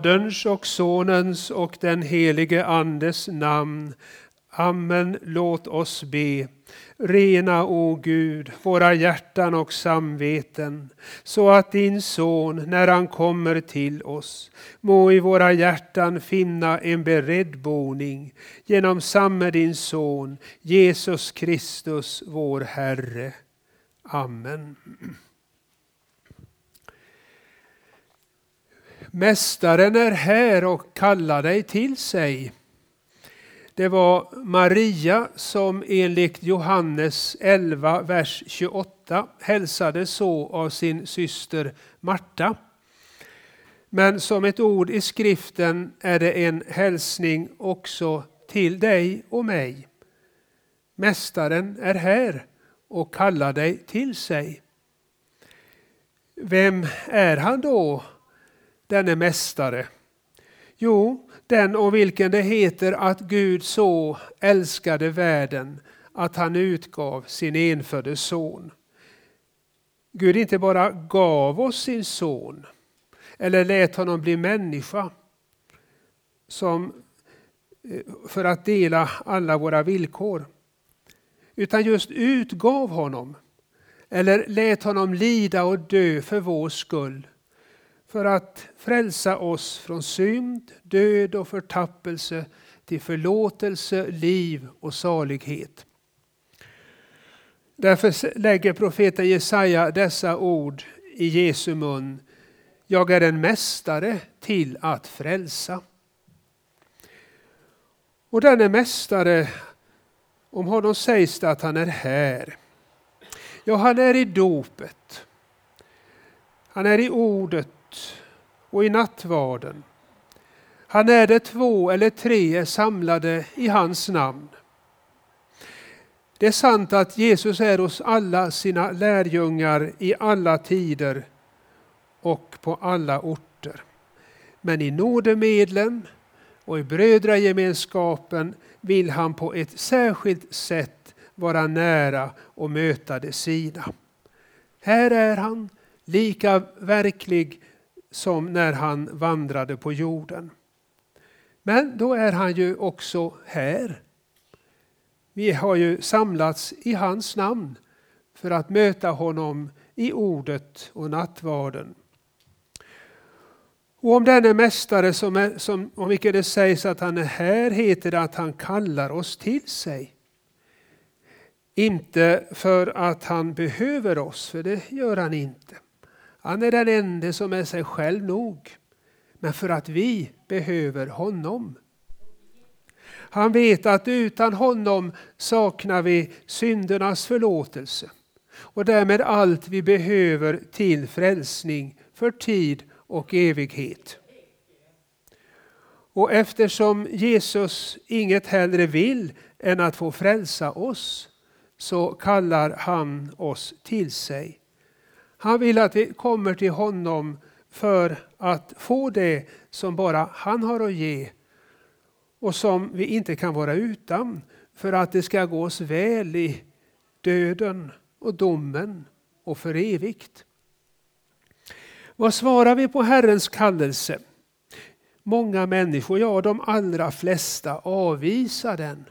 I Faderns och Sonens och den helige Andes namn. Amen. Låt oss be. Rena, o Gud, våra hjärtan och samveten, så att din son, när han kommer till oss, må i våra hjärtan finna en beredd boning genom samme din son, Jesus Kristus, vår Herre. Amen. Mästaren är här och kallar dig till sig. Det var Maria som enligt Johannes 11, vers 28 hälsade så av sin syster Marta. Men som ett ord i skriften är det en hälsning också till dig och mig. Mästaren är här och kallar dig till sig. Vem är han då, denne mästare? Jo, den om vilken det heter att Gud så älskade världen att han utgav sin enfödde son. Gud inte bara gav oss sin son eller lät honom bli människa som, eh, för att dela alla våra villkor. Utan just utgav honom eller lät honom lida och dö för vår skull för att frälsa oss från synd, död och förtappelse till förlåtelse, liv och salighet. Därför lägger profeten Jesaja dessa ord i Jesu mun. Jag är en mästare till att frälsa. Och denne mästare, om honom sägs det att han är här. Ja, han är i dopet. Han är i ordet och i nattvarden. Han är det två eller tre är samlade i hans namn. Det är sant att Jesus är hos alla sina lärjungar i alla tider och på alla orter. Men i nådemedlen och i brödragemenskapen vill han på ett särskilt sätt vara nära och möta de sina. Här är han, lika verklig som när han vandrade på jorden. Men då är han ju också här. Vi har ju samlats i hans namn för att möta honom i ordet och nattvarden. Och om denne mästare som, är, som om vilket det sägs att han är här heter det att han kallar oss till sig. Inte för att han behöver oss, för det gör han inte. Han är den enda som är sig själv nog. Men för att vi behöver honom. Han vet att utan honom saknar vi syndernas förlåtelse och därmed allt vi behöver till frälsning för tid och evighet. Och eftersom Jesus inget hellre vill än att få frälsa oss så kallar han oss till sig. Han vill att vi kommer till honom för att få det som bara han har att ge och som vi inte kan vara utan för att det ska gå oss väl i döden och domen och för evigt. Vad svarar vi på Herrens kallelse? Många människor, ja de allra flesta, avvisar den.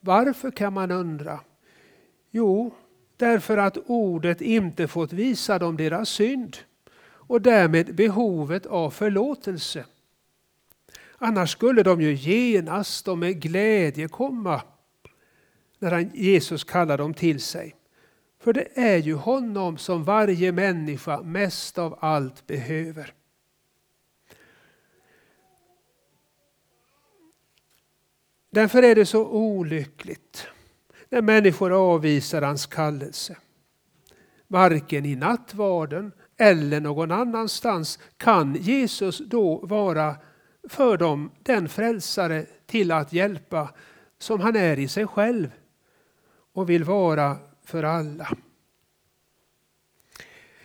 Varför kan man undra? Jo, därför att ordet inte fått visa dem deras synd och därmed behovet av förlåtelse. Annars skulle de ju genast och med glädje komma när Jesus kallar dem till sig. För det är ju honom som varje människa mest av allt behöver. Därför är det så olyckligt när människor avvisar hans kallelse. Varken i nattvarden eller någon annanstans kan Jesus då vara för dem den frälsare till att hjälpa som han är i sig själv och vill vara för alla.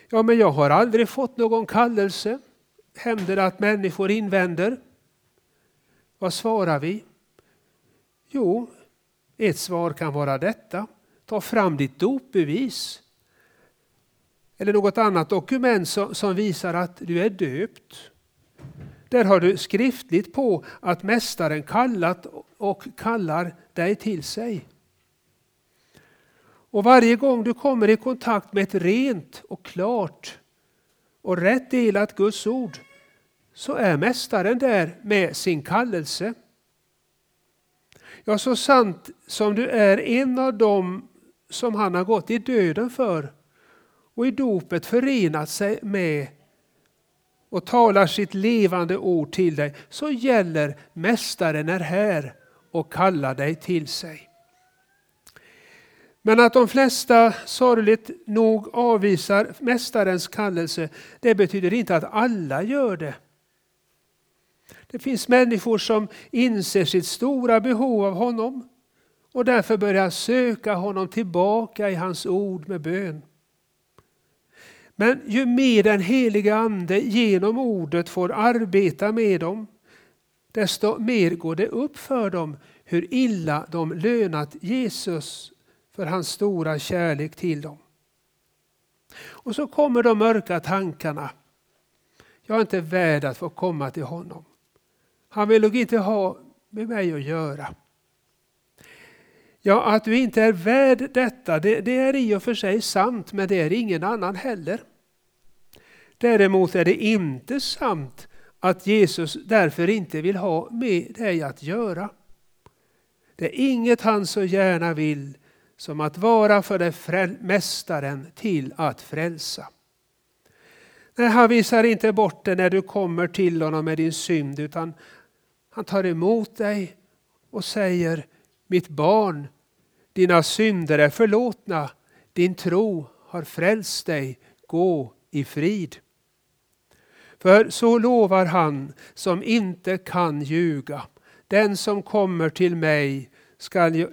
Ja, men jag har aldrig fått någon kallelse. Händer det att människor invänder? Vad svarar vi? Jo, ett svar kan vara detta. Ta fram ditt dopbevis. Eller något annat dokument som, visar att du är döpt Där har du skriftligt på att Mästaren kallat och kallar dig till sig. Och varje gång du kommer i kontakt med ett rent och klart och rätt delat Guds ord så är Mästaren där med sin kallelse. Ja, så sant som du är en av dem som han har gått i döden för och i dopet förenat sig med och talar sitt levande ord till dig, så gäller Mästaren är här och kallar dig till sig. Men att de flesta sorgligt nog avvisar Mästarens kallelse, det betyder inte att alla gör det. Det finns människor som inser sitt stora behov av honom och därför börjar söka honom tillbaka i hans ord med bön. Men ju mer den heliga Ande genom ordet får arbeta med dem, desto mer går det upp för dem hur illa de lönat Jesus för hans stora kärlek till dem. Och så kommer de mörka tankarna. Jag är inte värd att få komma till honom. Han vill nog inte ha med mig att göra. Ja, att du inte är värd detta, det, det, är i och för sig sant, men det är ingen annan heller. Däremot är det inte sant att Jesus därför inte vill ha med dig att göra. Det är inget han så gärna vill som att vara för det mästaren till att frälsa. Nej, han visar inte bort det när du kommer till honom med din synd, utan han tar emot dig och säger Mitt barn, dina synder är förlåtna, din tro har frälst dig, gå i frid. För så lovar han som inte kan ljuga. Den som kommer till mig skall jag,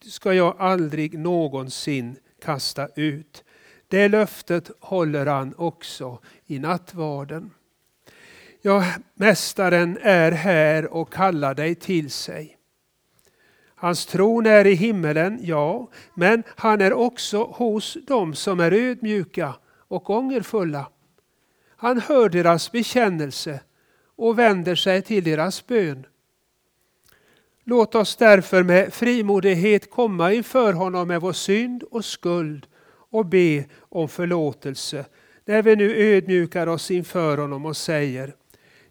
ska jag aldrig någonsin kasta ut. Det löftet håller han också i nattvarden. Ja, Mästaren är här och kallar dig till sig. Hans tron är i himmelen, ja, men han är också hos dem som är ödmjuka och ångerfulla. Han hör deras bekännelse och vänder sig till deras bön. Låt oss därför med frimodighet komma inför honom med vår synd och skuld och be om förlåtelse när vi nu ödmjukar oss inför honom och säger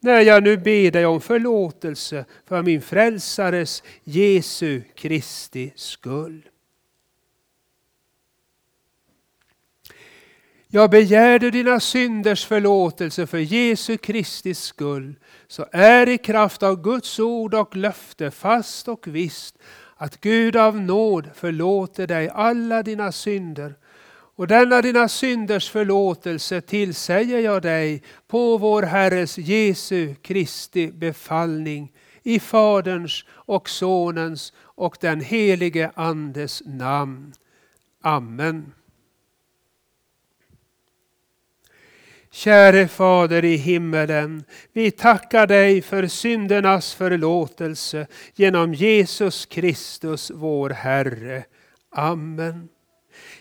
när jag nu ber dig om förlåtelse för min frälsares Jesu Kristi skull. Jag begärde dina synders förlåtelse för Jesu Kristi skull, så är i kraft av Guds ord och löfte fast och visst att Gud av nåd förlåter dig alla dina synder. Och denna dina synders förlåtelse tillsäger jag dig på vår Herres Jesu Kristi befallning i Faderns och Sonens och den helige Andes namn. Amen. Käre Fader i himmelen, vi tackar dig för syndernas förlåtelse genom Jesus Kristus vår Herre. Amen.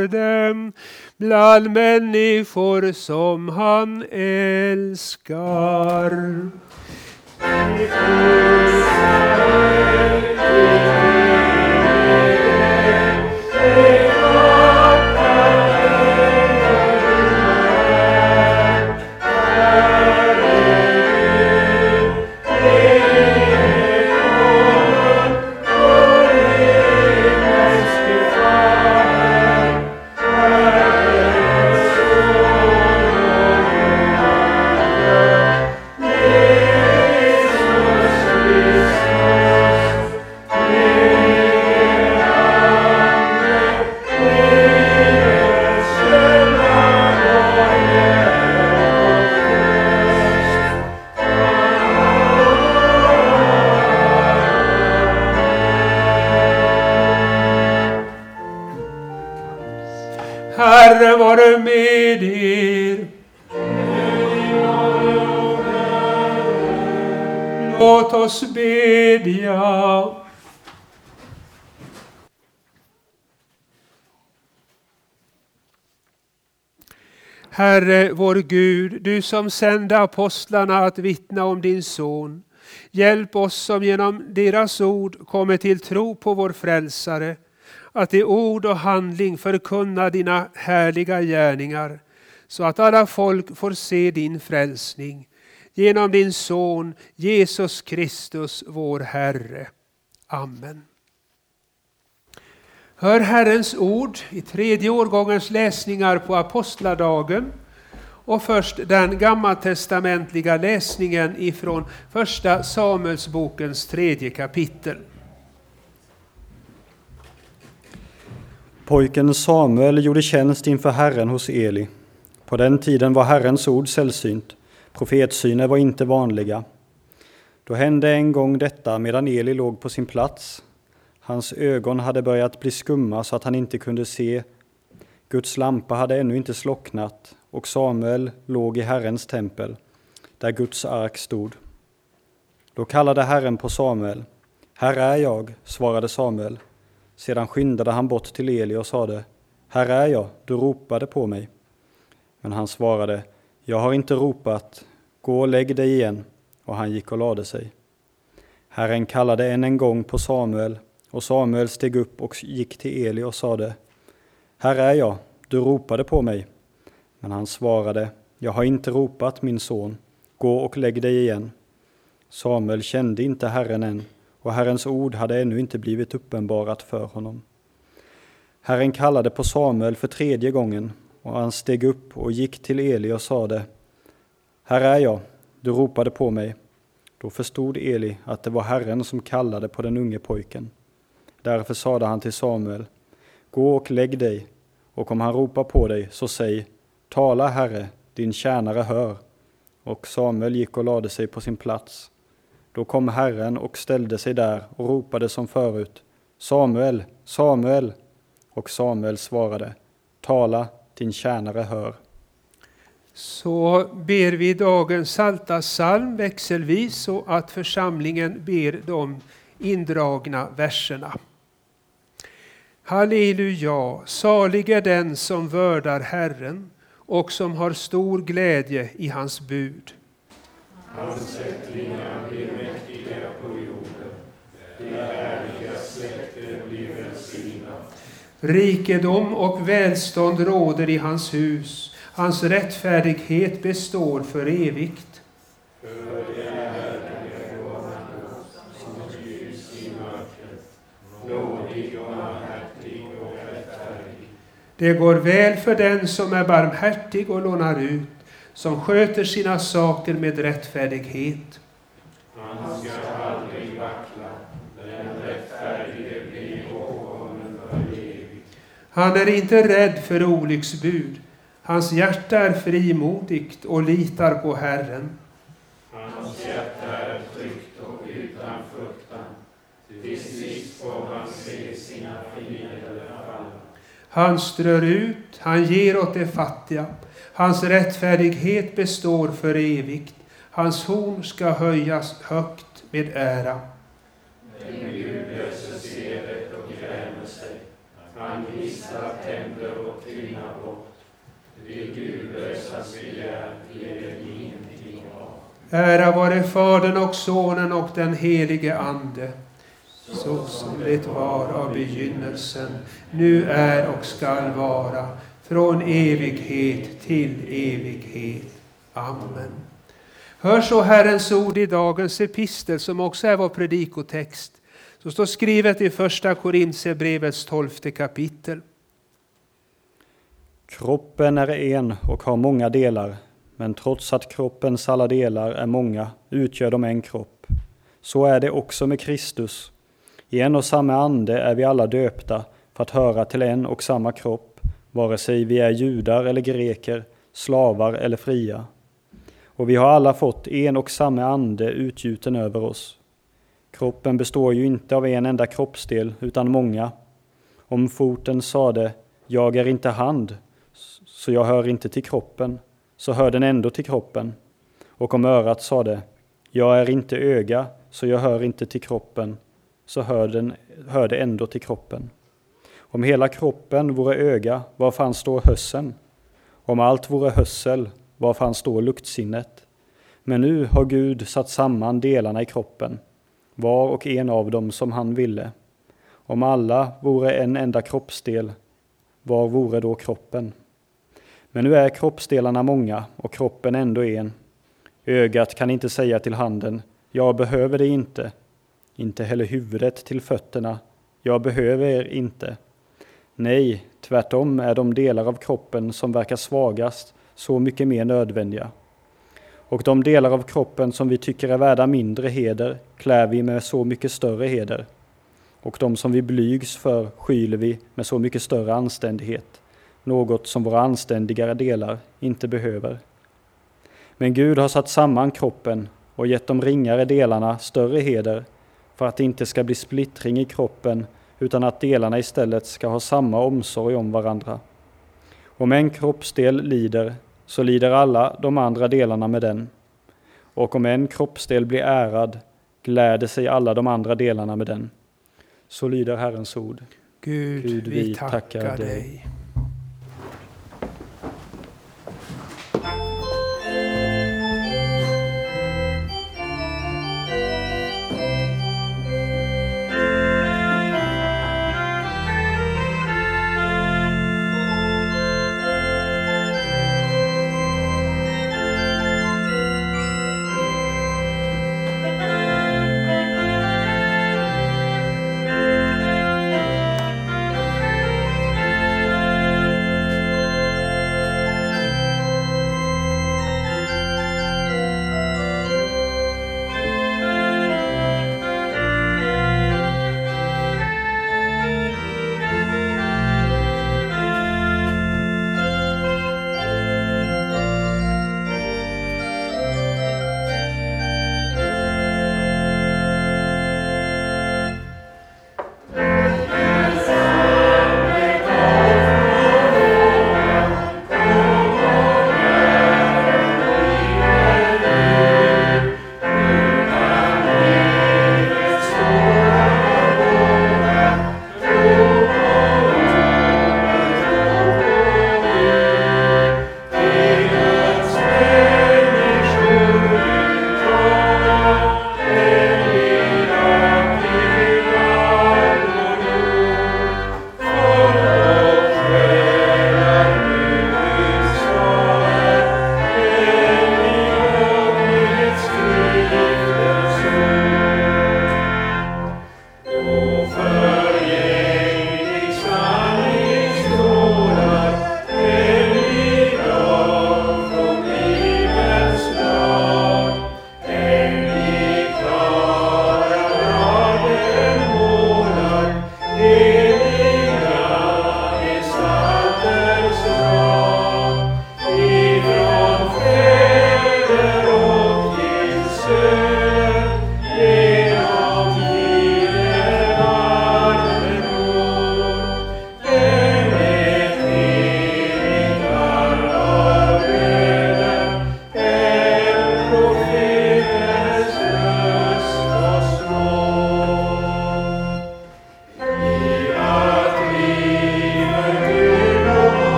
Jorden bland människor som han älskar. Herre oss bedja. Herre vår Gud, du som sände apostlarna att vittna om din son. Hjälp oss som genom deras ord kommer till tro på vår frälsare att i ord och handling förkunna dina härliga gärningar så att alla folk får se din frälsning genom din son Jesus Kristus vår Herre. Amen. Hör Herrens ord i tredje årgångens läsningar på apostladagen och först den gammaltestamentliga läsningen ifrån första Samuelsbokens tredje kapitel. Pojken Samuel gjorde tjänst inför Herren hos Eli. På den tiden var Herrens ord sällsynt. Profetsyner var inte vanliga. Då hände en gång detta medan Eli låg på sin plats. Hans ögon hade börjat bli skumma så att han inte kunde se. Guds lampa hade ännu inte slocknat och Samuel låg i Herrens tempel, där Guds ark stod. Då kallade Herren på Samuel. Här är jag, svarade Samuel. Sedan skyndade han bort till Eli och sade, Här är jag, du ropade på mig. Men han svarade, jag har inte ropat, gå och lägg dig igen. Och han gick och lade sig. Herren kallade än en gång på Samuel, och Samuel steg upp och gick till Eli och sade, Här är jag, du ropade på mig. Men han svarade, Jag har inte ropat, min son, gå och lägg dig igen. Samuel kände inte Herren än, och Herrens ord hade ännu inte blivit uppenbarat för honom. Herren kallade på Samuel för tredje gången, och han steg upp och gick till Eli och sade, Här är jag, du ropade på mig. Då förstod Eli att det var Herren som kallade på den unge pojken. Därför sade han till Samuel, Gå och lägg dig, och om han ropar på dig, så säg, Tala, Herre, din tjänare hör. Och Samuel gick och lade sig på sin plats. Då kom Herren och ställde sig där och ropade som förut, Samuel, Samuel. Och Samuel svarade, Tala, din tjänare hör. Så ber vi dagens salta psalm växelvis så att församlingen ber de indragna verserna. Halleluja, salig är den som vördar Herren och som har stor glädje i hans bud. Hans ättlingar blir mäktiga på jorden. Det blir välsignat. Rikedom och välstånd råder i hans hus. Hans rättfärdighet består för evigt. Det. Det går väl för den som är barmhärtig och lånar ut, som sköter sina saker med rättfärdighet. Han ska aldrig vackla, Han är inte rädd för olycksbud. Hans hjärta är frimodigt och litar på Herren. Hans hjärta är tryggt och utan fruktan. Till sist får han se sina fiender falla. Han strör ut, han ger åt de fattiga. Hans rättfärdighet består för evigt. Hans horn ska höjas högt med ära. Den Gud han mista tänder och tyna bort. Det gudlösas begär leder ingenting av. Ära vare Fadern och Sonen och den helige Ande, så som det var av begynnelsen, nu är och skall vara, från evighet till evighet. Amen. Hör så Herrens ord i dagens epistel, som också är vår predikotext, så står skrivet i Första Korintierbrevets tolfte kapitel. Kroppen är en och har många delar, men trots att kroppens alla delar är många utgör de en kropp. Så är det också med Kristus. I en och samma ande är vi alla döpta för att höra till en och samma kropp, vare sig vi är judar eller greker, slavar eller fria. Och vi har alla fått en och samma ande utgjuten över oss. Kroppen består ju inte av en enda kroppsdel, utan många. Om foten sade ”Jag är inte hand”, så jag hör inte till kroppen, så hör den ändå till kroppen. Och om örat sade ”Jag är inte öga, så jag hör inte till kroppen”, så hör, den, hör det ändå till kroppen. Om hela kroppen vore öga, var fanns då hörseln? Om allt vore hörsel, var fanns då luktsinnet? Men nu har Gud satt samman delarna i kroppen, var och en av dem som han ville. Om alla vore en enda kroppsdel, var vore då kroppen? Men nu är kroppsdelarna många och kroppen ändå en. Ögat kan inte säga till handen, jag behöver dig inte. Inte heller huvudet till fötterna, jag behöver er inte. Nej, tvärtom är de delar av kroppen som verkar svagast så mycket mer nödvändiga. Och de delar av kroppen som vi tycker är värda mindre heder klär vi med så mycket större heder. Och de som vi blygs för skyler vi med så mycket större anständighet, något som våra anständigare delar inte behöver. Men Gud har satt samman kroppen och gett de ringare delarna större heder för att det inte ska bli splittring i kroppen utan att delarna istället ska ha samma omsorg om varandra. Om en kroppsdel lider, så lider alla de andra delarna med den. Och om en kroppsdel blir ärad, gläder sig alla de andra delarna med den. Så lyder Herrens ord. Gud, Gud, vi vi tackar tackar dig. dig.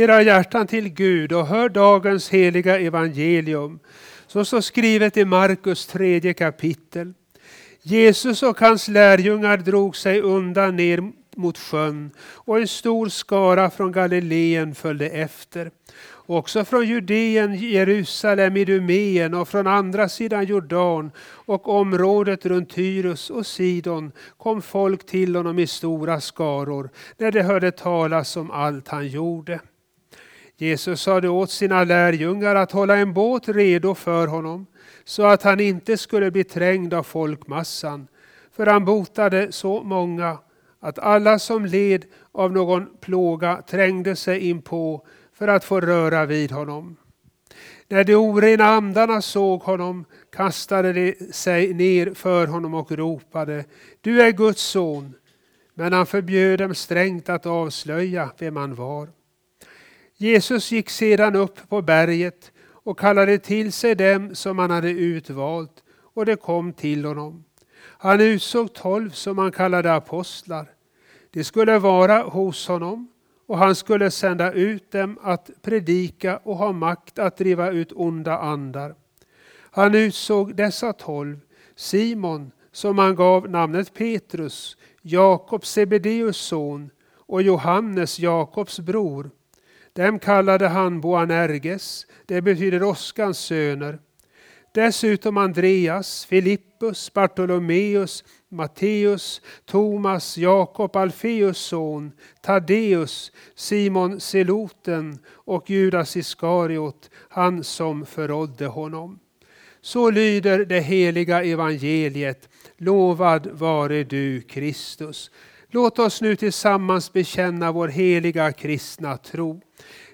Era hjärtan till Gud och hör dagens heliga evangelium. Så står skrivet i Markus tredje kapitel. Jesus och hans lärjungar drog sig undan ner mot sjön och en stor skara från Galileen följde efter. Också från Judeen, Jerusalem, Idumeen och från andra sidan Jordan och området runt Tyrus och Sidon kom folk till honom i stora skaror när de hörde talas om allt han gjorde. Jesus sade åt sina lärjungar att hålla en båt redo för honom så att han inte skulle bli trängd av folkmassan, för han botade så många att alla som led av någon plåga trängde sig in på för att få röra vid honom. När de orena andarna såg honom kastade de sig ner för honom och ropade Du är Guds son. Men han förbjöd dem strängt att avslöja vem han var. Jesus gick sedan upp på berget och kallade till sig dem som han hade utvalt och de kom till honom. Han utsåg tolv som han kallade apostlar. De skulle vara hos honom och han skulle sända ut dem att predika och ha makt att driva ut onda andar. Han utsåg dessa tolv, Simon, som han gav namnet Petrus, Jakob Sebedeus son och Johannes, Jakobs bror. Dem kallade han Boanerges, det betyder åskans söner. Dessutom Andreas, Filippus, Bartolomeus, Matteus, Thomas, Jakob, Alfeus son, Taddeus, Simon Seloten och Judas Iskariot, han som förrådde honom. Så lyder det heliga evangeliet. Lovad vare du Kristus. Låt oss nu tillsammans bekänna vår heliga kristna tro.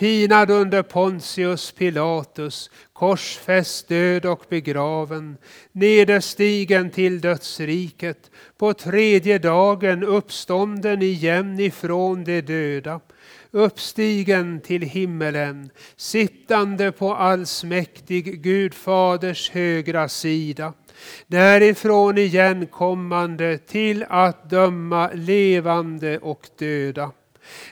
pinad under Pontius Pilatus, korsfäst, död och begraven, nederstigen till dödsriket, på tredje dagen uppstånden igen ifrån de döda, uppstigen till himmelen, sittande på allsmäktig Gudfaders högra sida, därifrån igen kommande till att döma levande och döda.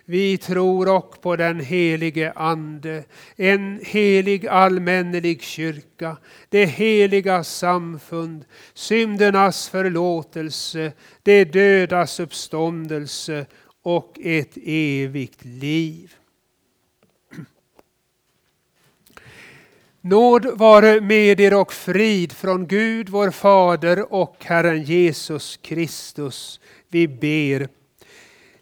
Vi tror också på den helige Ande, en helig allmännelig kyrka, det heliga samfund, syndernas förlåtelse, det dödas uppståndelse och ett evigt liv. Nåd vare med er och frid från Gud vår Fader och Herren Jesus Kristus. Vi ber.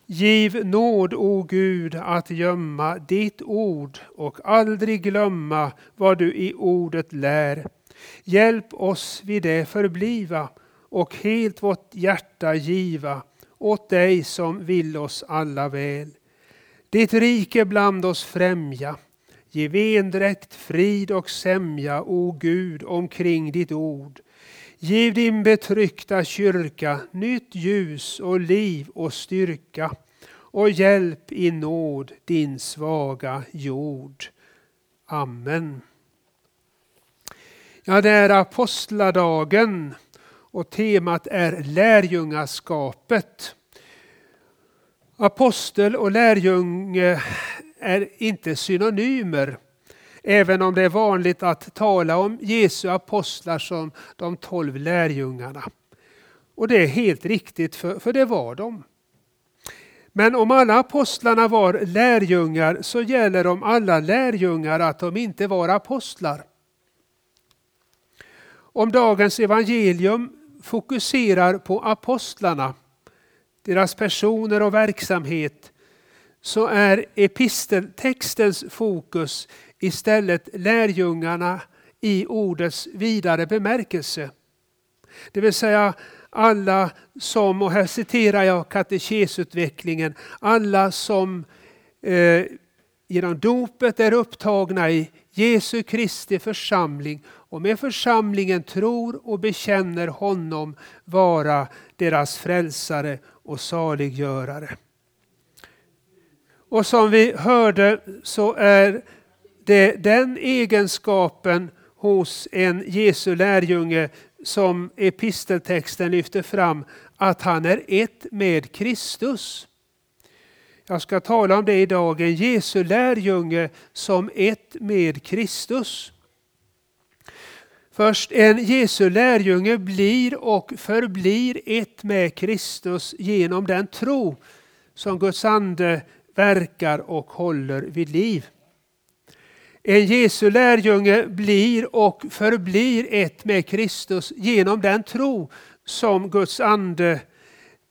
Giv nåd, o Gud, att gömma ditt ord och aldrig glömma vad du i ordet lär. Hjälp oss vid det förbliva och helt vårt hjärta giva åt dig som vill oss alla väl. Ditt rike bland oss främja, ge vendräkt, frid och sämja, o Gud, omkring ditt ord. Giv din betryckta kyrka nytt ljus och liv och styrka och hjälp i nåd din svaga jord. Amen. Ja, det är apostladagen och temat är lärjungaskapet. Apostel och lärjunge är inte synonymer. Även om det är vanligt att tala om Jesu apostlar som de tolv lärjungarna. Och det är helt riktigt, för, för det var de. Men om alla apostlarna var lärjungar så gäller om alla lärjungar att de inte var apostlar. Om dagens evangelium fokuserar på apostlarna, deras personer och verksamhet, så är episteltextens fokus istället lärjungarna i ordets vidare bemärkelse. Det vill säga alla som, och här citerar jag katekesutvecklingen, alla som eh, genom dopet är upptagna i Jesu Kristi församling och med församlingen tror och bekänner honom vara deras frälsare och saliggörare. Och som vi hörde så är det den egenskapen hos en Jesu lärjunge som episteltexten lyfter fram, att han är ett med Kristus. Jag ska tala om det idag, en Jesu lärjunge som ett med Kristus. Först en Jesu lärjunge blir och förblir ett med Kristus genom den tro som Guds ande verkar och håller vid liv. En Jesu lärjunge blir och förblir ett med Kristus genom den tro som Guds ande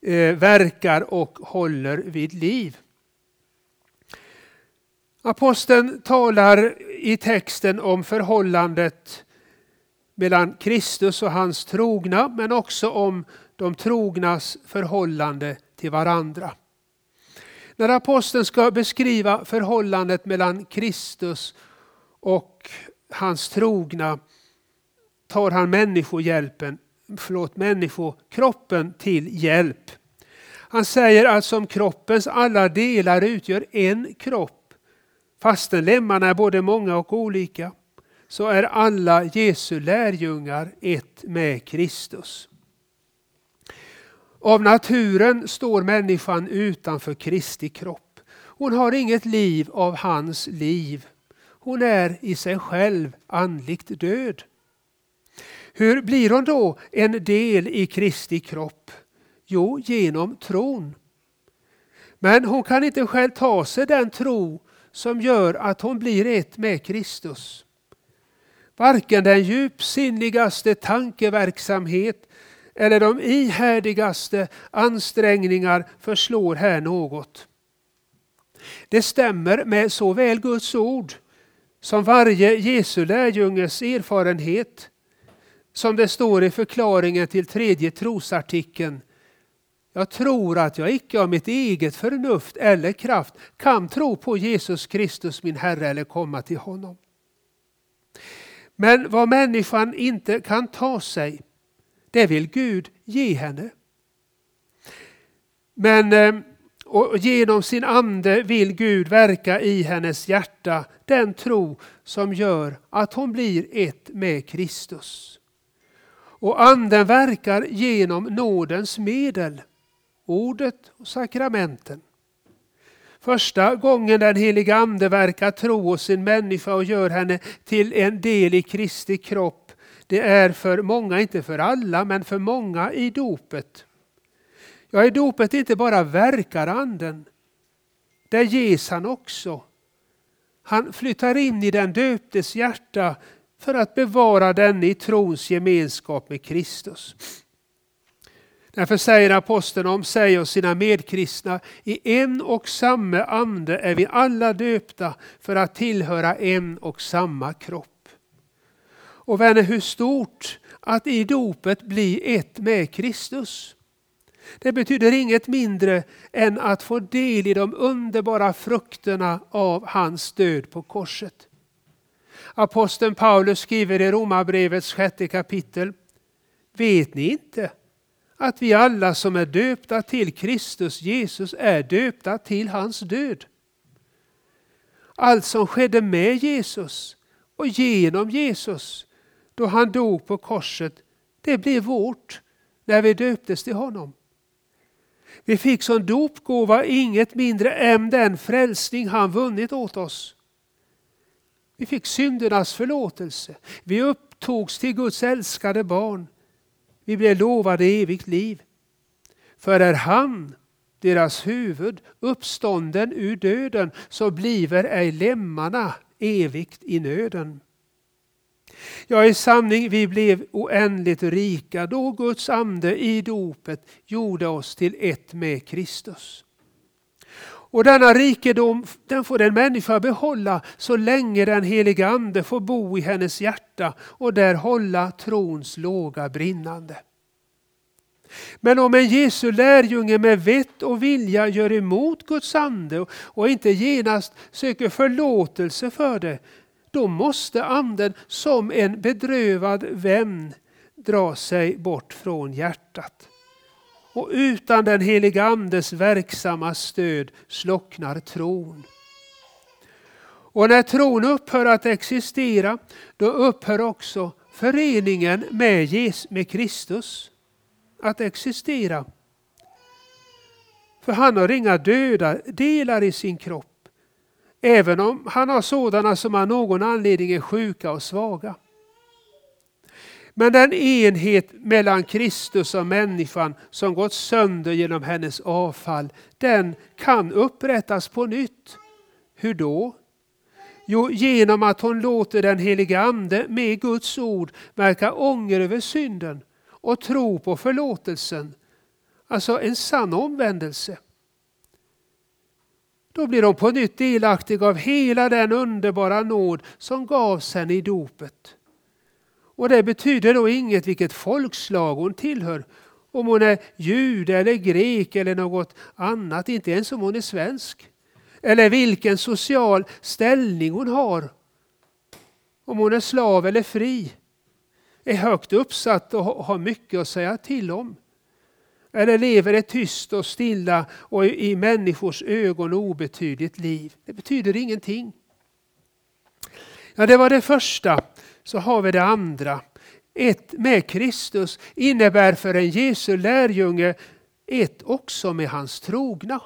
eh, verkar och håller vid liv. Aposteln talar i texten om förhållandet mellan Kristus och hans trogna men också om de trognas förhållande till varandra. När aposteln ska beskriva förhållandet mellan Kristus och hans trogna tar han människohjälpen, förlåt, människokroppen till hjälp. Han säger att som kroppens alla delar utgör en kropp, fastän lemmarna är både många och olika, så är alla Jesu lärjungar ett med Kristus. Av naturen står människan utanför Kristi kropp. Hon har inget liv av hans liv. Hon är i sig själv andligt död. Hur blir hon då en del i Kristi kropp? Jo, genom tron. Men hon kan inte själv ta sig den tro som gör att hon blir ett med Kristus. Varken den djupsinnigaste tankeverksamhet eller de ihärdigaste ansträngningar förslår här något. Det stämmer med såväl Guds ord som varje Jesu lärjunges erfarenhet som det står i förklaringen till tredje trosartikeln. Jag tror att jag icke av mitt eget förnuft eller kraft kan tro på Jesus Kristus min Herre eller komma till honom. Men vad människan inte kan ta sig, det vill Gud ge henne. Men eh, och genom sin ande vill Gud verka i hennes hjärta den tro som gör att hon blir ett med Kristus. Och anden verkar genom nådens medel, ordet och sakramenten. Första gången den heliga ande verkar tro hos en människa och gör henne till en del i Kristi kropp, det är för många, inte för alla, men för många i dopet. Ja, i dopet inte bara verkar anden, där ges han också. Han flyttar in i den döptes hjärta för att bevara den i trons gemenskap med Kristus. Därför säger aposteln om sig och sina medkristna, i en och samma ande är vi alla döpta för att tillhöra en och samma kropp. Och vänner, hur stort att i dopet bli ett med Kristus. Det betyder inget mindre än att få del i de underbara frukterna av hans död på korset. Aposteln Paulus skriver i Romarbrevets sjätte kapitel. Vet ni inte att vi alla som är döpta till Kristus Jesus är döpta till hans död? Allt som skedde med Jesus och genom Jesus då han dog på korset, det blev vårt när vi döptes till honom. Vi fick som dopgåva inget mindre än den frälsning han vunnit åt oss. Vi fick syndernas förlåtelse. Vi upptogs till Guds älskade barn. Vi blev lovade evigt liv. För är han, deras huvud, uppstånden ur döden, så bliver ej lemmarna evigt i nöden. Ja, i sanning, vi blev oändligt rika då Guds ande i dopet gjorde oss till ett med Kristus. Och denna rikedom den får en människa behålla så länge den heliga ande får bo i hennes hjärta och där hålla trons låga brinnande. Men om en Jesu lärjunge med vett och vilja gör emot Guds ande och inte genast söker förlåtelse för det, då måste anden som en bedrövad vän dra sig bort från hjärtat. Och utan den heliga Andes verksamma stöd slocknar tron. Och när tron upphör att existera, då upphör också föreningen med, med Kristus att existera. För han har inga döda delar i sin kropp, även om han har sådana som av någon anledning är sjuka och svaga. Men den enhet mellan Kristus och människan som gått sönder genom hennes avfall, den kan upprättas på nytt. Hur då? Jo, genom att hon låter den helige Ande med Guds ord verka ånger över synden och tro på förlåtelsen. Alltså en sann omvändelse. Då blir hon på nytt delaktig av hela den underbara nåd som gavs henne i dopet. Och det betyder då inget vilket folkslag hon tillhör. Om hon är jude eller grek eller något annat, inte ens om hon är svensk. Eller vilken social ställning hon har. Om hon är slav eller fri. Är högt uppsatt och har mycket att säga till om. Eller lever ett tyst och stilla och i människors ögon obetydligt liv. Det betyder ingenting. Ja, det var det första så har vi det andra. Ett med Kristus innebär för en Jesu lärjunge ett också med hans trogna.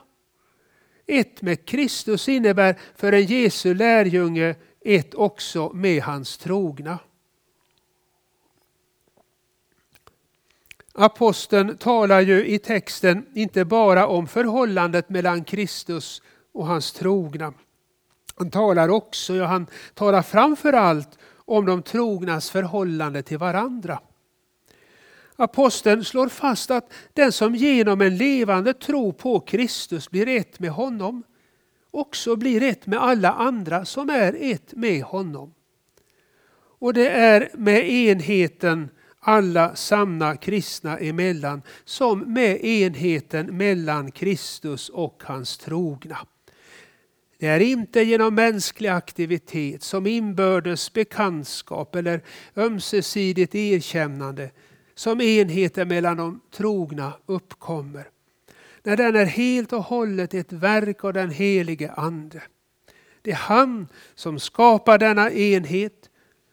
Ett med Kristus innebär för en Jesu lärjunge ett också med hans trogna. Aposteln talar ju i texten inte bara om förhållandet mellan Kristus och hans trogna. Han talar också, ja han talar framför allt om de trognas förhållande till varandra. Aposteln slår fast att den som genom en levande tro på Kristus blir ett med honom också blir ett med alla andra som är ett med honom. Och det är med enheten alla sanna kristna emellan som med enheten mellan Kristus och hans trogna. Det är inte genom mänsklig aktivitet som inbördes bekantskap eller ömsesidigt erkännande som enheten mellan de trogna uppkommer. När den är helt och hållet ett verk av den helige Ande. Det är han som skapar denna enhet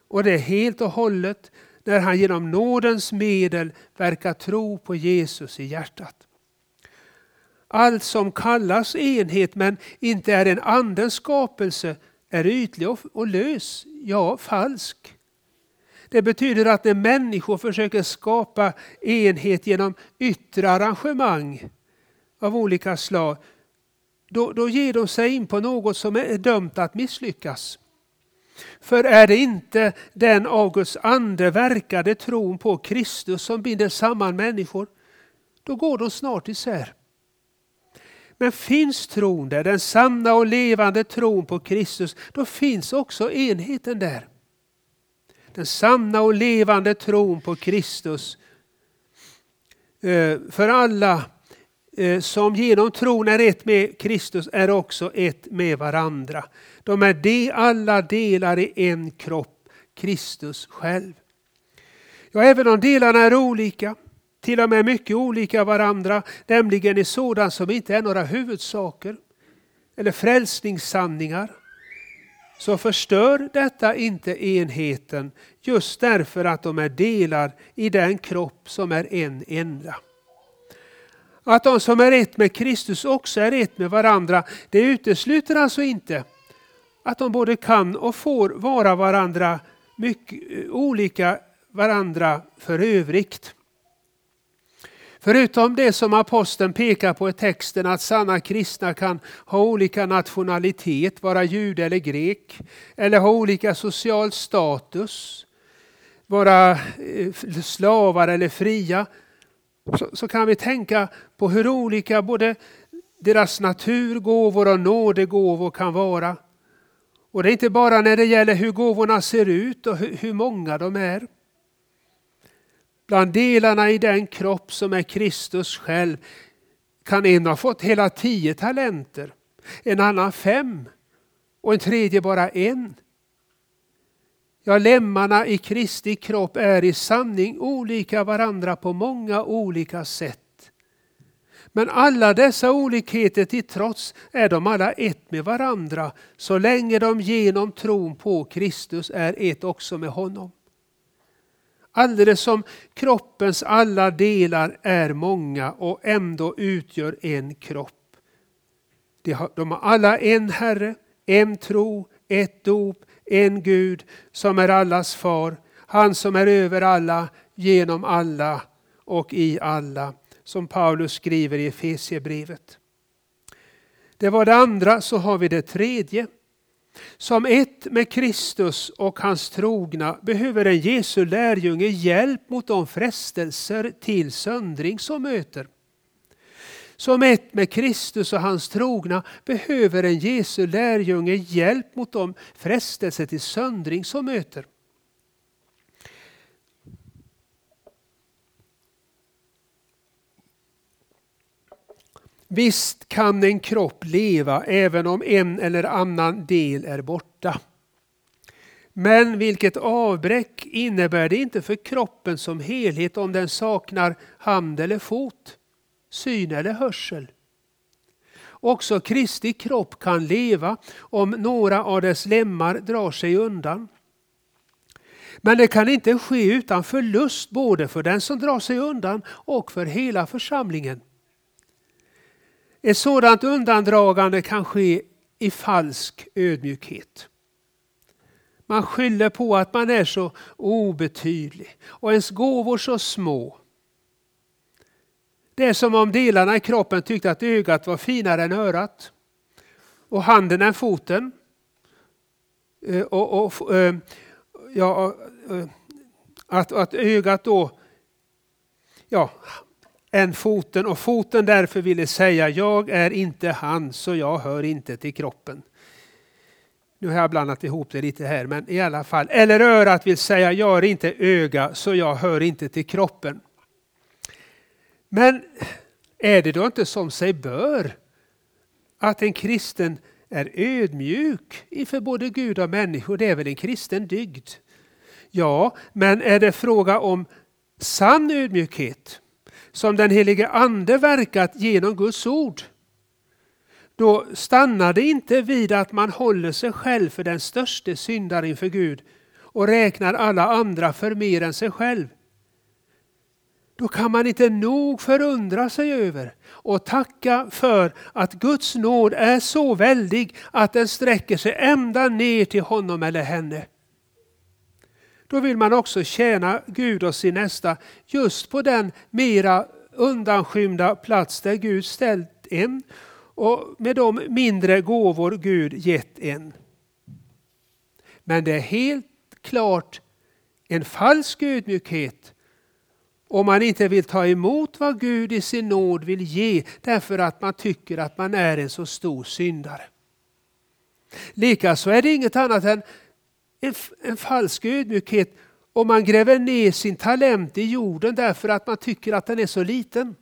och det är helt och hållet när han genom nådens medel verkar tro på Jesus i hjärtat. Allt som kallas enhet men inte är en andens skapelse är ytlig och lös, ja falsk. Det betyder att när människor försöker skapa enhet genom yttre arrangemang av olika slag, då, då ger de sig in på något som är dömt att misslyckas. För är det inte den av Guds ande verkade tron på Kristus som binder samman människor, då går de snart isär. Men finns tron där, den sanna och levande tron på Kristus, då finns också enheten där. Den sanna och levande tron på Kristus eh, för alla Eh, som genom tron är ett med Kristus är också ett med varandra. De är de alla delar i en kropp, Kristus själv. Ja, även om delarna är olika, till och med mycket olika varandra, nämligen i sådant som inte är några huvudsaker eller frälsningssanningar, så förstör detta inte enheten just därför att de är delar i den kropp som är en enda. Att de som är ett med Kristus också är ett med varandra, det utesluter alltså inte att de både kan och får vara varandra mycket eh, olika varandra för övrigt. Förutom det som aposteln pekar på i texten att sanna kristna kan ha olika nationalitet, vara jude eller grek, eller ha olika social status, vara eh, slavar eller fria, så, så kan vi tänka på hur olika både deras naturgåvor och nådegåvor kan vara. Och det är inte bara när det gäller hur gåvorna ser ut och hur, hur många de är. Bland delarna i den kropp som är Kristus själv kan en ha fått hela tio talenter, en annan fem och en tredje bara en. Ja, lemmarna i Kristi kropp är i sanning olika varandra på många olika sätt. Men alla dessa olikheter till trots är de alla ett med varandra så länge de genom tron på Kristus är ett också med honom. Alldeles som kroppens alla delar är många och ändå utgör en kropp. De har alla en Herre, en tro, ett dop, en Gud som är allas far, han som är över alla, genom alla och i alla, som Paulus skriver i Efesiebrevet. Det var det andra, så har vi det tredje. Som ett med Kristus och hans trogna behöver en Jesu lärjunge hjälp mot de frestelser till söndring som möter. Som ett med Kristus och hans trogna behöver en Jesu lärjunge hjälp mot de frestelser till söndring som möter. Visst kan en kropp leva även om en eller annan del är borta. Men vilket avbräck innebär det inte för kroppen som helhet om den saknar hand eller fot, syn eller hörsel? Också Kristi kropp kan leva om några av dess lemmar drar sig undan. Men det kan inte ske utan förlust både för den som drar sig undan och för hela församlingen. Ett sådant undandragande kan ske i falsk ödmjukhet. Man skyller på att man är så obetydlig och ens gåvor så små. Det är som om delarna i kroppen tyckte att ögat var finare än örat och handen än foten. Eh, och, och eh, ja, eh, att, att ögat då ja, än foten och foten därför ville säga jag är inte han så jag hör inte till kroppen. Nu har jag blandat ihop det lite här men i alla fall. Eller örat vill säga jag är inte öga så jag hör inte till kroppen. Men är det då inte som sig bör att en kristen är ödmjuk inför både Gud och människor? Det är väl en kristen dygd? Ja, men är det fråga om sann ödmjukhet? som den helige Ande verkat genom Guds ord. Då stannar det inte vid att man håller sig själv för den största syndaren inför Gud och räknar alla andra för mer än sig själv. Då kan man inte nog förundra sig över och tacka för att Guds nåd är så väldig att den sträcker sig ända ner till honom eller henne. Då vill man också tjäna Gud och sin nästa just på den mera undanskymda plats där Gud ställt en och med de mindre gåvor Gud gett en. Men det är helt klart en falsk ödmjukhet om man inte vill ta emot vad Gud i sin nåd vill ge därför att man tycker att man är en så stor syndare. Likaså är det inget annat än en, en falsk ödmjukhet om man gräver ner sin talent i jorden därför att man tycker att den är så liten.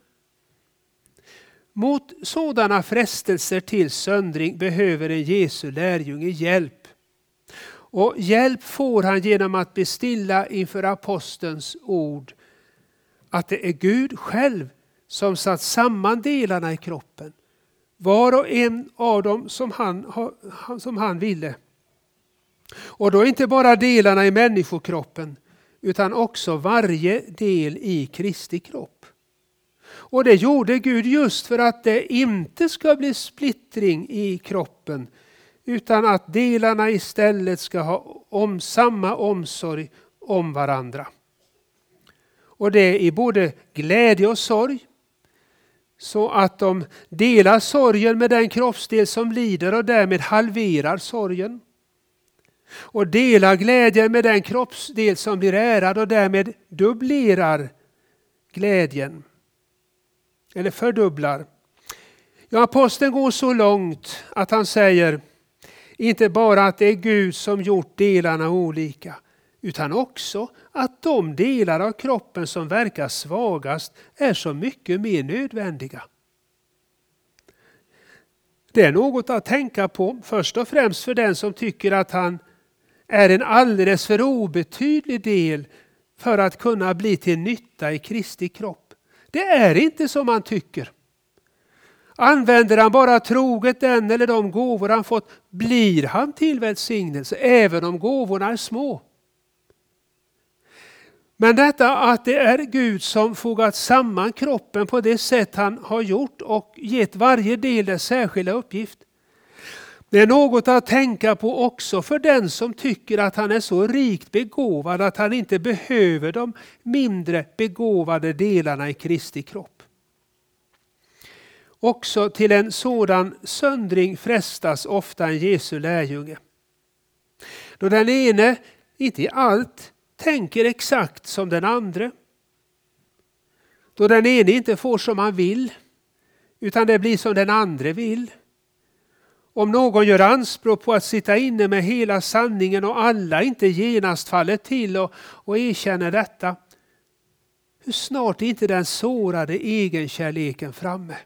Mot sådana frestelser till söndring behöver en Jesu lärjunge hjälp. Och hjälp får han genom att bestilla inför apostelns ord att det är Gud själv som satt samman delarna i kroppen. Var och en av dem som han, som han ville. Och då inte bara delarna i människokroppen utan också varje del i Kristi kropp. Och det gjorde Gud just för att det inte ska bli splittring i kroppen utan att delarna istället ska ha om samma omsorg om varandra. Och det i både glädje och sorg. Så att de delar sorgen med den kroppsdel som lider och därmed halverar sorgen och delar glädjen med den kroppsdel som blir ärad och därmed dubblerar glädjen. Eller fördubblar. Ja, aposteln går så långt att han säger inte bara att det är Gud som gjort delarna olika utan också att de delar av kroppen som verkar svagast är så mycket mer nödvändiga. Det är något att tänka på, först och främst för den som tycker att han är en alldeles för obetydlig del för att kunna bli till nytta i Kristi kropp. Det är inte som man tycker. Använder han bara troget den eller de gåvor han fått blir han till välsignelse även om gåvorna är små. Men detta att det är Gud som fogat samman kroppen på det sätt han har gjort och gett varje del dess särskilda uppgift. Det är något att tänka på också för den som tycker att han är så rikt begåvad att han inte behöver de mindre begåvade delarna i Kristi kropp. Också till en sådan söndring frestas ofta en Jesu lärjunge. Då den ene, inte i allt, tänker exakt som den andra. Då den ene inte får som han vill, utan det blir som den andra vill. Om någon gör anspråk på att sitta inne med hela sanningen och alla inte genast faller till och, och erkänner detta, hur snart är inte den sårade egenkärleken framme?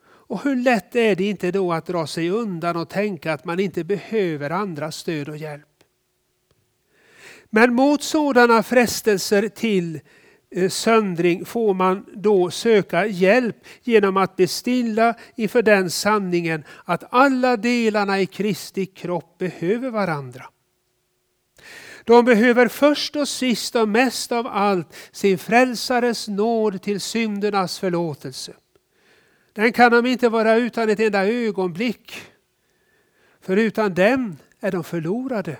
Och hur lätt är det inte då att dra sig undan och tänka att man inte behöver andras stöd och hjälp? Men mot sådana frestelser till eh, söndring får man då söka hjälp genom att bestilla inför den sanningen att alla delarna i Kristi kropp behöver varandra. De behöver först och sist och mest av allt sin frälsares nåd till syndernas förlåtelse. Den kan de inte vara utan ett enda ögonblick. För utan den är de förlorade.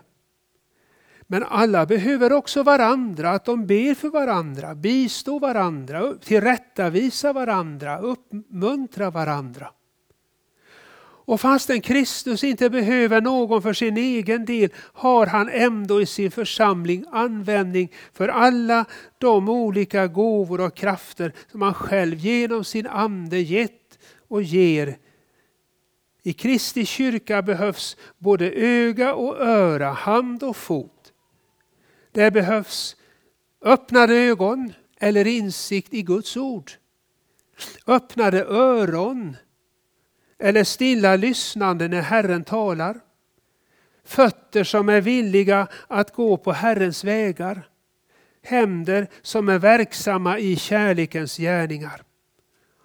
Men alla behöver också varandra, att de ber för varandra, bistå varandra, tillrättavisa varandra, uppmuntra varandra. Och fastän Kristus inte behöver någon för sin egen del har han ändå i sin församling användning för alla de olika gåvor och krafter som han själv genom sin ande gett och ger. I Kristi kyrka behövs både öga och öra, hand och fot. Det behövs öppnade ögon eller insikt i Guds ord. Öppnade öron eller stilla lyssnande när Herren talar. Fötter som är villiga att gå på Herrens vägar. Händer som är verksamma i kärlekens gärningar.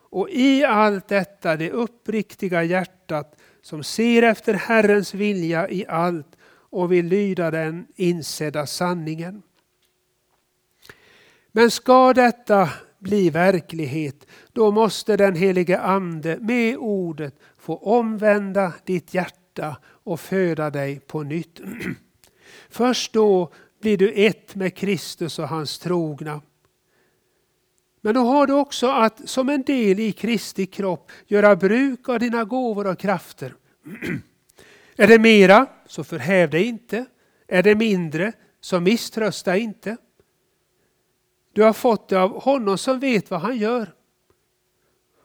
Och i allt detta det uppriktiga hjärtat som ser efter Herrens vilja i allt och vill lyda den insedda sanningen. Men ska detta bli verklighet, då måste den helige Ande med ordet få omvända ditt hjärta och föda dig på nytt. Först då blir du ett med Kristus och hans trogna. Men då har du också att som en del i Kristi kropp göra bruk av dina gåvor och krafter. Är det mera, så förhäv dig inte. Är det mindre, så misströsta inte. Du har fått det av honom som vet vad han gör.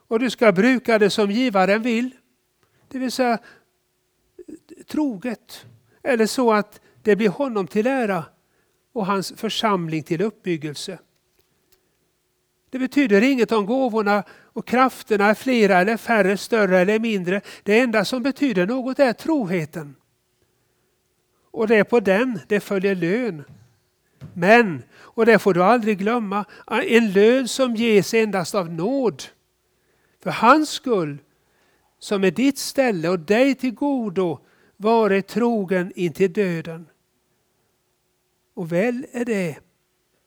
Och du ska bruka det som givaren vill. Det vill säga troget. Eller så att det blir honom till ära och hans församling till uppbyggelse. Det betyder inget om gåvorna och krafterna är flera eller färre, större eller mindre. Det enda som betyder något är troheten. Och det är på den det följer lön. Men, och det får du aldrig glömma, en lön som ges endast av nåd. För hans skull, som är ditt ställe och dig till godo, vare trogen intill döden. Och väl är det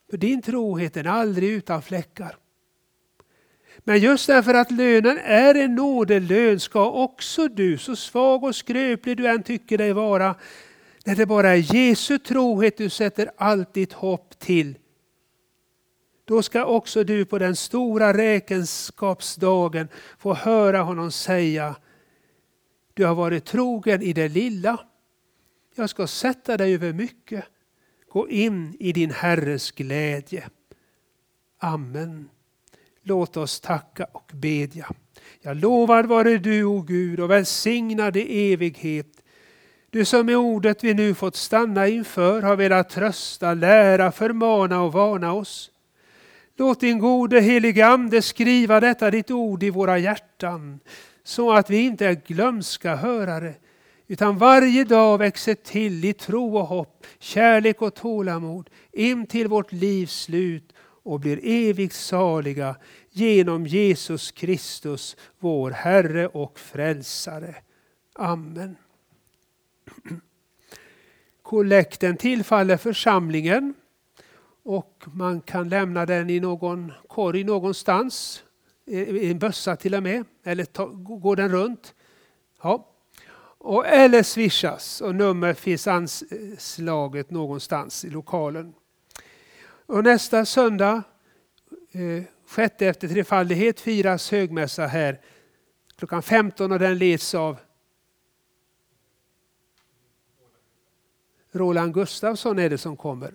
för din trohet är aldrig utan fläckar. Men just därför att lönen är en nådelön ska också du, så svag och skröplig du än tycker dig vara, när det bara är Jesu trohet du sätter allt ditt hopp till, då ska också du på den stora räkenskapsdagen få höra honom säga, du har varit trogen i det lilla, jag ska sätta dig över mycket. Gå in i din Herres glädje. Amen. Låt oss tacka och bedja. Jag lovar vare du, o Gud, och välsignad i evighet. Du som med ordet vi nu fått stanna inför har velat trösta, lära, förmana och varna oss. Låt din gode helige Ande skriva detta ditt ord i våra hjärtan, så att vi inte är glömska hörare, utan varje dag växer till i tro och hopp, kärlek och tålamod in till vårt livs slut och blir evigt saliga genom Jesus Kristus, vår Herre och Frälsare. Amen. Kollekten tillfaller församlingen och man kan lämna den i någon korg någonstans, i en bössa till och med, eller ta, går den runt. Ja. Och, eller swishas och nummer finns anslaget någonstans i lokalen. Och nästa söndag, eh, sjätte efter trefaldighet, firas högmässa här klockan 15 och den leds av Roland Gustafsson är det som kommer.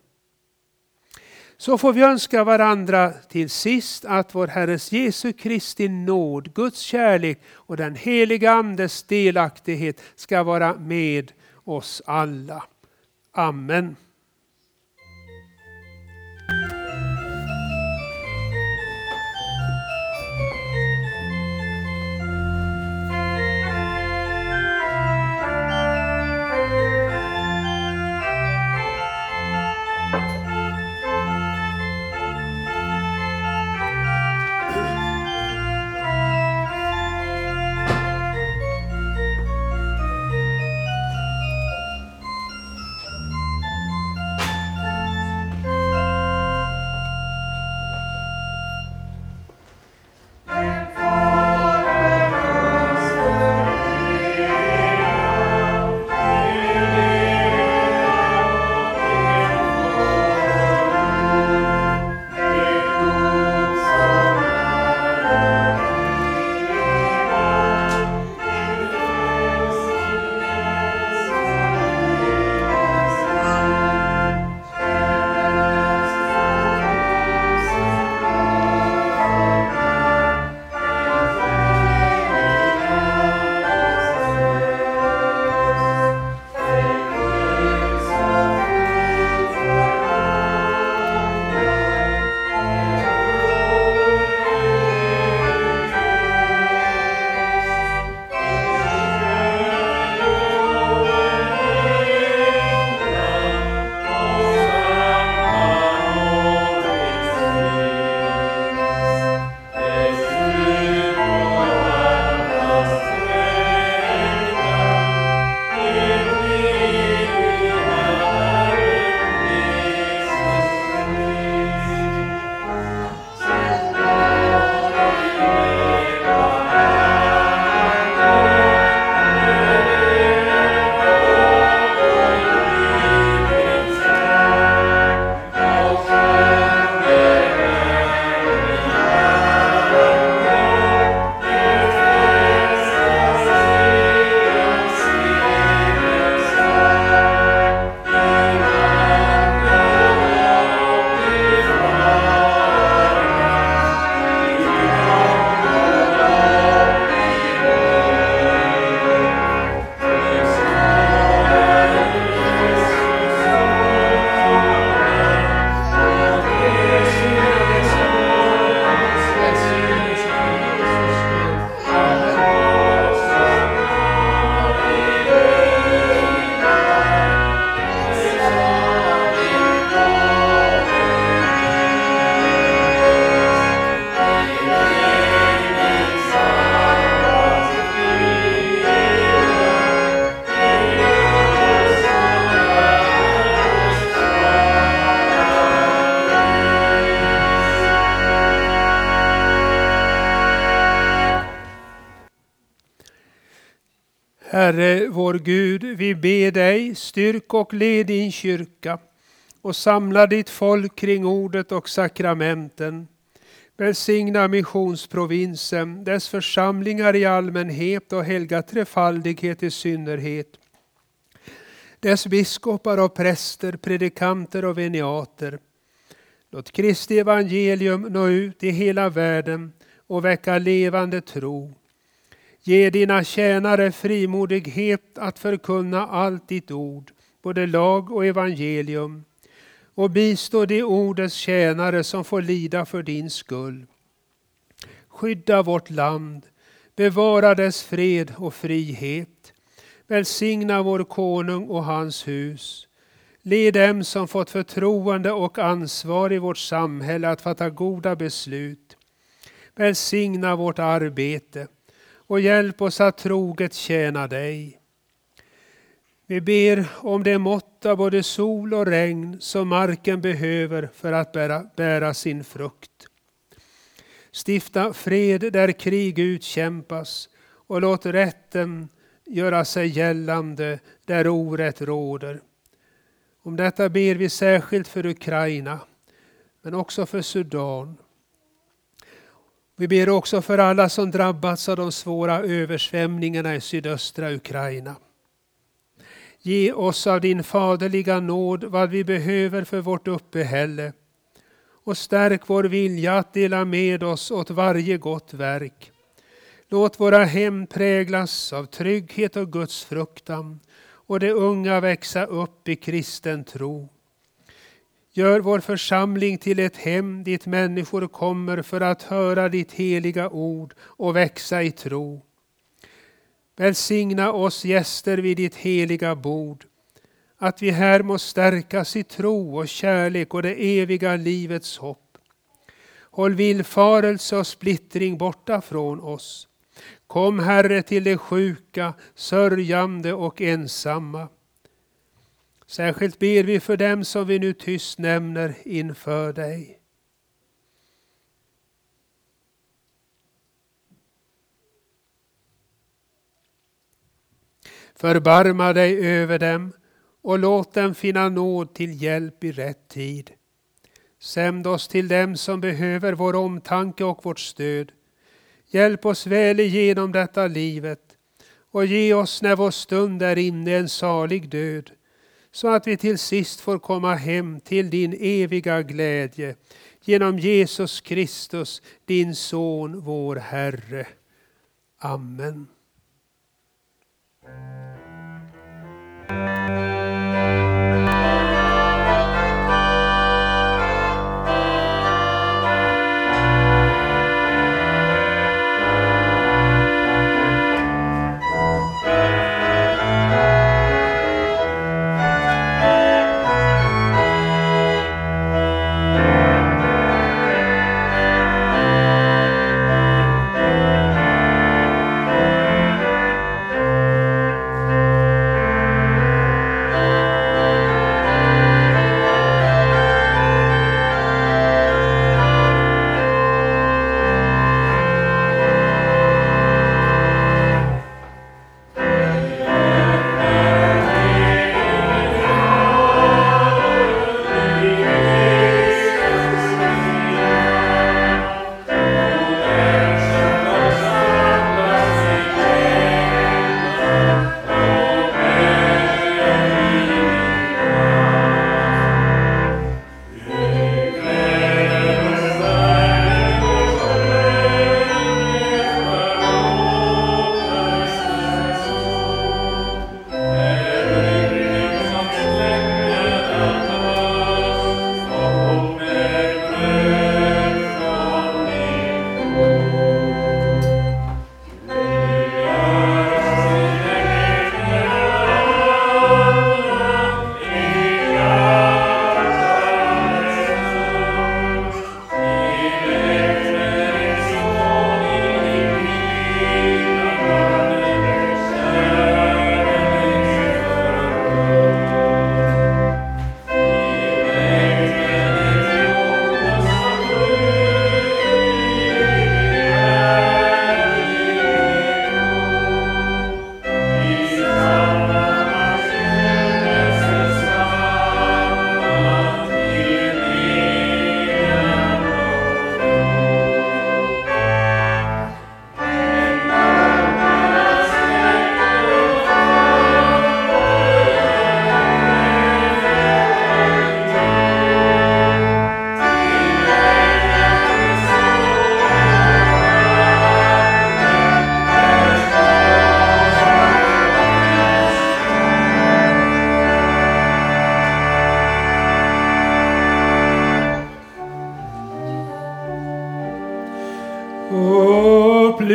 Så får vi önska varandra till sist att vår Herres Jesu Kristi nåd, Guds kärlek och den heliga Andes delaktighet ska vara med oss alla. Amen. Vi ber dig, styrk och led din kyrka och samla ditt folk kring ordet och sakramenten. Välsigna missionsprovinsen, dess församlingar i allmänhet och helga trefaldighet i synnerhet. Dess biskopar och präster, predikanter och veniater. Låt Kristi evangelium nå ut i hela världen och väcka levande tro. Ge dina tjänare frimodighet att förkunna allt ditt ord, både lag och evangelium, och bistå de ordets tjänare som får lida för din skull. Skydda vårt land, bevara dess fred och frihet. Välsigna vår konung och hans hus. Led dem som fått förtroende och ansvar i vårt samhälle att fatta goda beslut. Välsigna vårt arbete och hjälp oss att troget tjäna dig. Vi ber om det mått av både sol och regn som marken behöver för att bära, bära sin frukt. Stifta fred där krig utkämpas och låt rätten göra sig gällande där orätt råder. Om detta ber vi särskilt för Ukraina, men också för Sudan. Vi ber också för alla som drabbats av de svåra översvämningarna i sydöstra Ukraina. Ge oss av din faderliga nåd vad vi behöver för vårt uppehälle och stärk vår vilja att dela med oss åt varje gott verk. Låt våra hem präglas av trygghet och Guds fruktan och de unga växa upp i kristen tro. Gör vår församling till ett hem dit människor kommer för att höra ditt heliga ord och växa i tro. Välsigna oss gäster vid ditt heliga bord, att vi här må stärkas i tro och kärlek och det eviga livets hopp. Håll villfarelse och splittring borta från oss. Kom Herre till de sjuka, sörjande och ensamma. Särskilt ber vi för dem som vi nu tyst nämner inför dig. Förbarma dig över dem och låt dem finna nåd till hjälp i rätt tid. Sänd oss till dem som behöver vår omtanke och vårt stöd. Hjälp oss väl igenom detta livet och ge oss när vår stund är inne en salig död så att vi till sist får komma hem till din eviga glädje genom Jesus Kristus, din Son, vår Herre. Amen.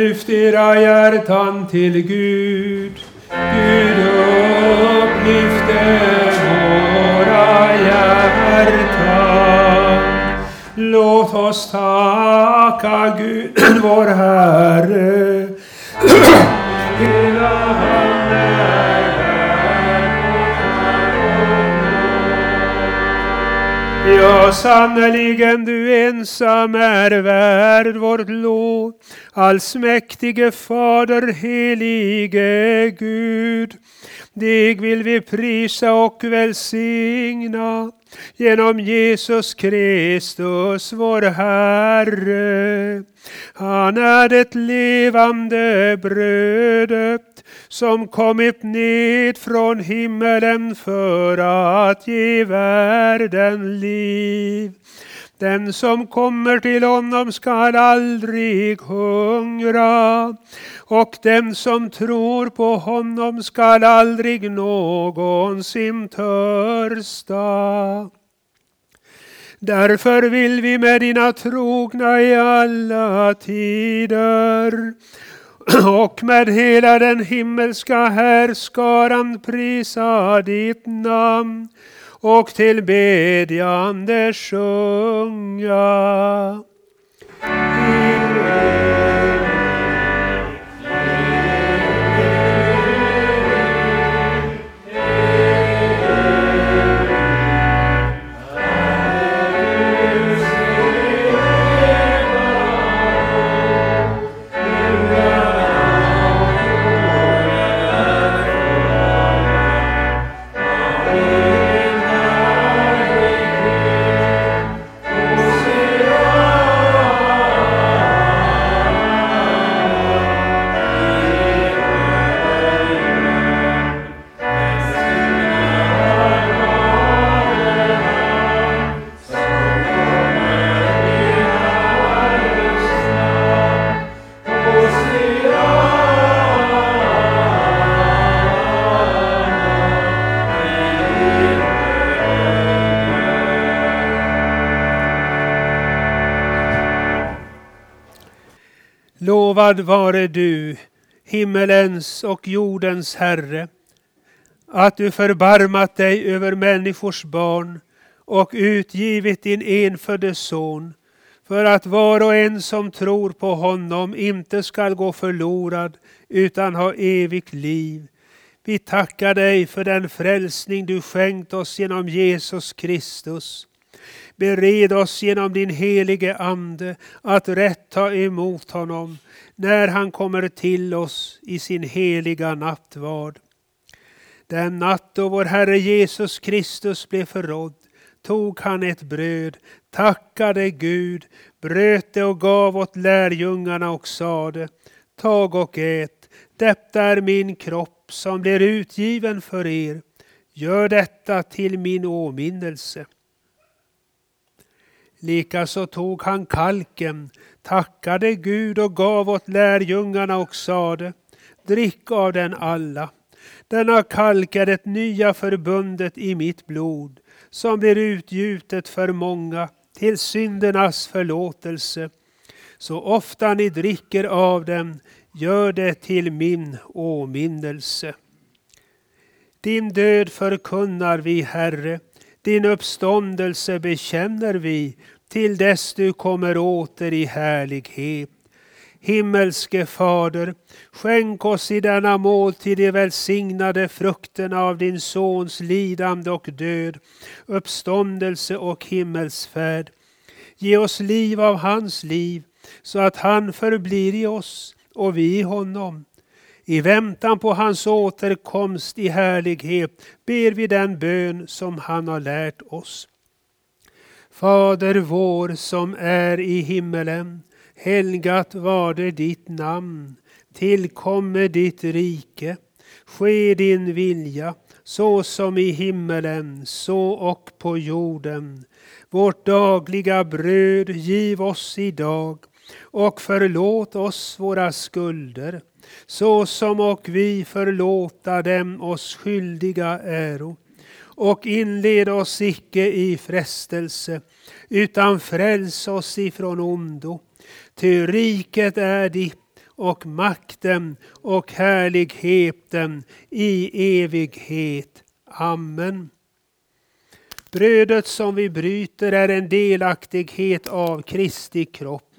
Lyft era hjärtan till Gud. Gud upplyfte våra hjärtan. Låt oss tacka Gud, vår Herre. Ja, sannerligen du ensam är värd vårt lov. Allsmäktige Fader, helige Gud. Dig vill vi prisa och välsigna genom Jesus Kristus, vår Herre. Han är det levande brödet som kommit ned från himmelen för att ge världen liv. Den som kommer till honom skall aldrig hungra och den som tror på honom skall aldrig någonsin törsta. Därför vill vi med dina trogna i alla tider och med hela den himmelska härskaran prisa ditt namn och till bedjande sjunga. Lovad vare du, himmelens och jordens Herre, att du förbarmat dig över människors barn och utgivit din enfödde son, för att var och en som tror på honom inte skall gå förlorad utan ha evigt liv. Vi tackar dig för den frälsning du skänkt oss genom Jesus Kristus. Bered oss genom din helige Ande att rätt ta emot honom när han kommer till oss i sin heliga nattvard. Den natt då vår Herre Jesus Kristus blev förrådd tog han ett bröd, tackade Gud, bröt det och gav åt lärjungarna och sade Tag och ät, detta är min kropp som blir utgiven för er. Gör detta till min åminnelse. Likaså tog han kalken, tackade Gud och gav åt lärjungarna och sade, drick av den alla. Denna kalk är det nya förbundet i mitt blod, som blir utgjutet för många till syndernas förlåtelse. Så ofta ni dricker av den, gör det till min åminnelse. Din död förkunnar vi, Herre, din uppståndelse bekänner vi till dess du kommer åter i härlighet. Himmelske Fader, skänk oss i denna måltid de välsignade frukterna av din Sons lidande och död, uppståndelse och himmelsfärd. Ge oss liv av hans liv, så att han förblir i oss och vi i honom. I väntan på hans återkomst i härlighet ber vi den bön som han har lärt oss. Fader vår som är i himmelen. Helgat var det ditt namn. Tillkomme ditt rike. Ske din vilja så som i himmelen, så och på jorden. Vårt dagliga bröd giv oss idag och förlåt oss våra skulder så som och vi förlåta dem oss skyldiga äro och inled oss icke i frestelse, utan fräls oss ifrån ondo. Ty riket är ditt och makten och härligheten i evighet. Amen. Brödet som vi bryter är en delaktighet av Kristi kropp.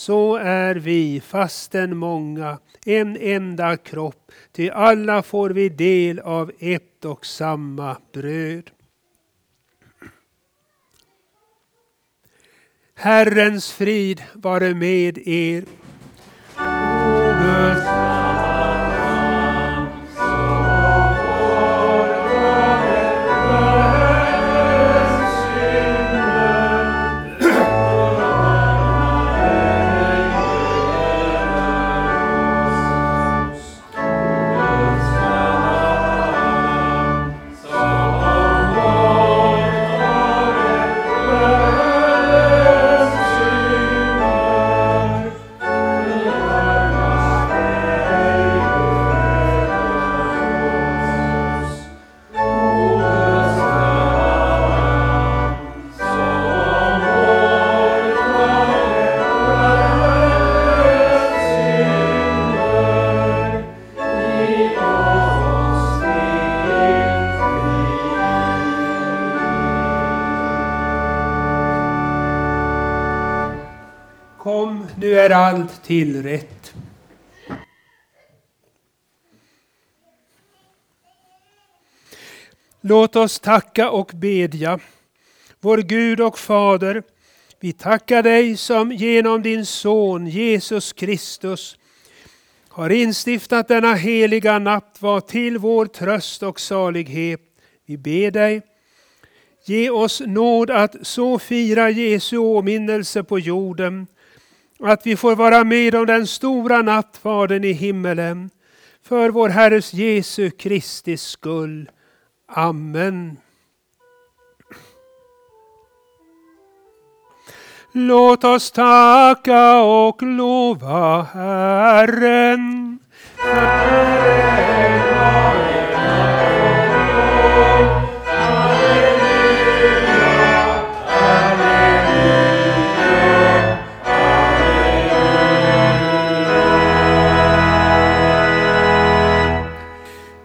Så är vi, fastän många, en enda kropp, ty alla får vi del av ett och samma bröd. Herrens frid vare med er. Tillrätt. Låt oss tacka och bedja. Vår Gud och Fader, vi tackar dig som genom din son Jesus Kristus har instiftat denna heliga nattvard till vår tröst och salighet. Vi ber dig, ge oss nåd att så fira Jesu åminnelse på jorden att vi får vara med om den stora nattvarden i himmelen. För vår Herres Jesu Kristi skull. Amen. Låt oss tacka och lova Herren. Herren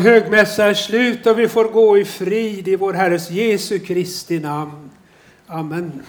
Högmässa är slut och vi får gå i frid i vår Herres Jesu Kristi namn. Amen.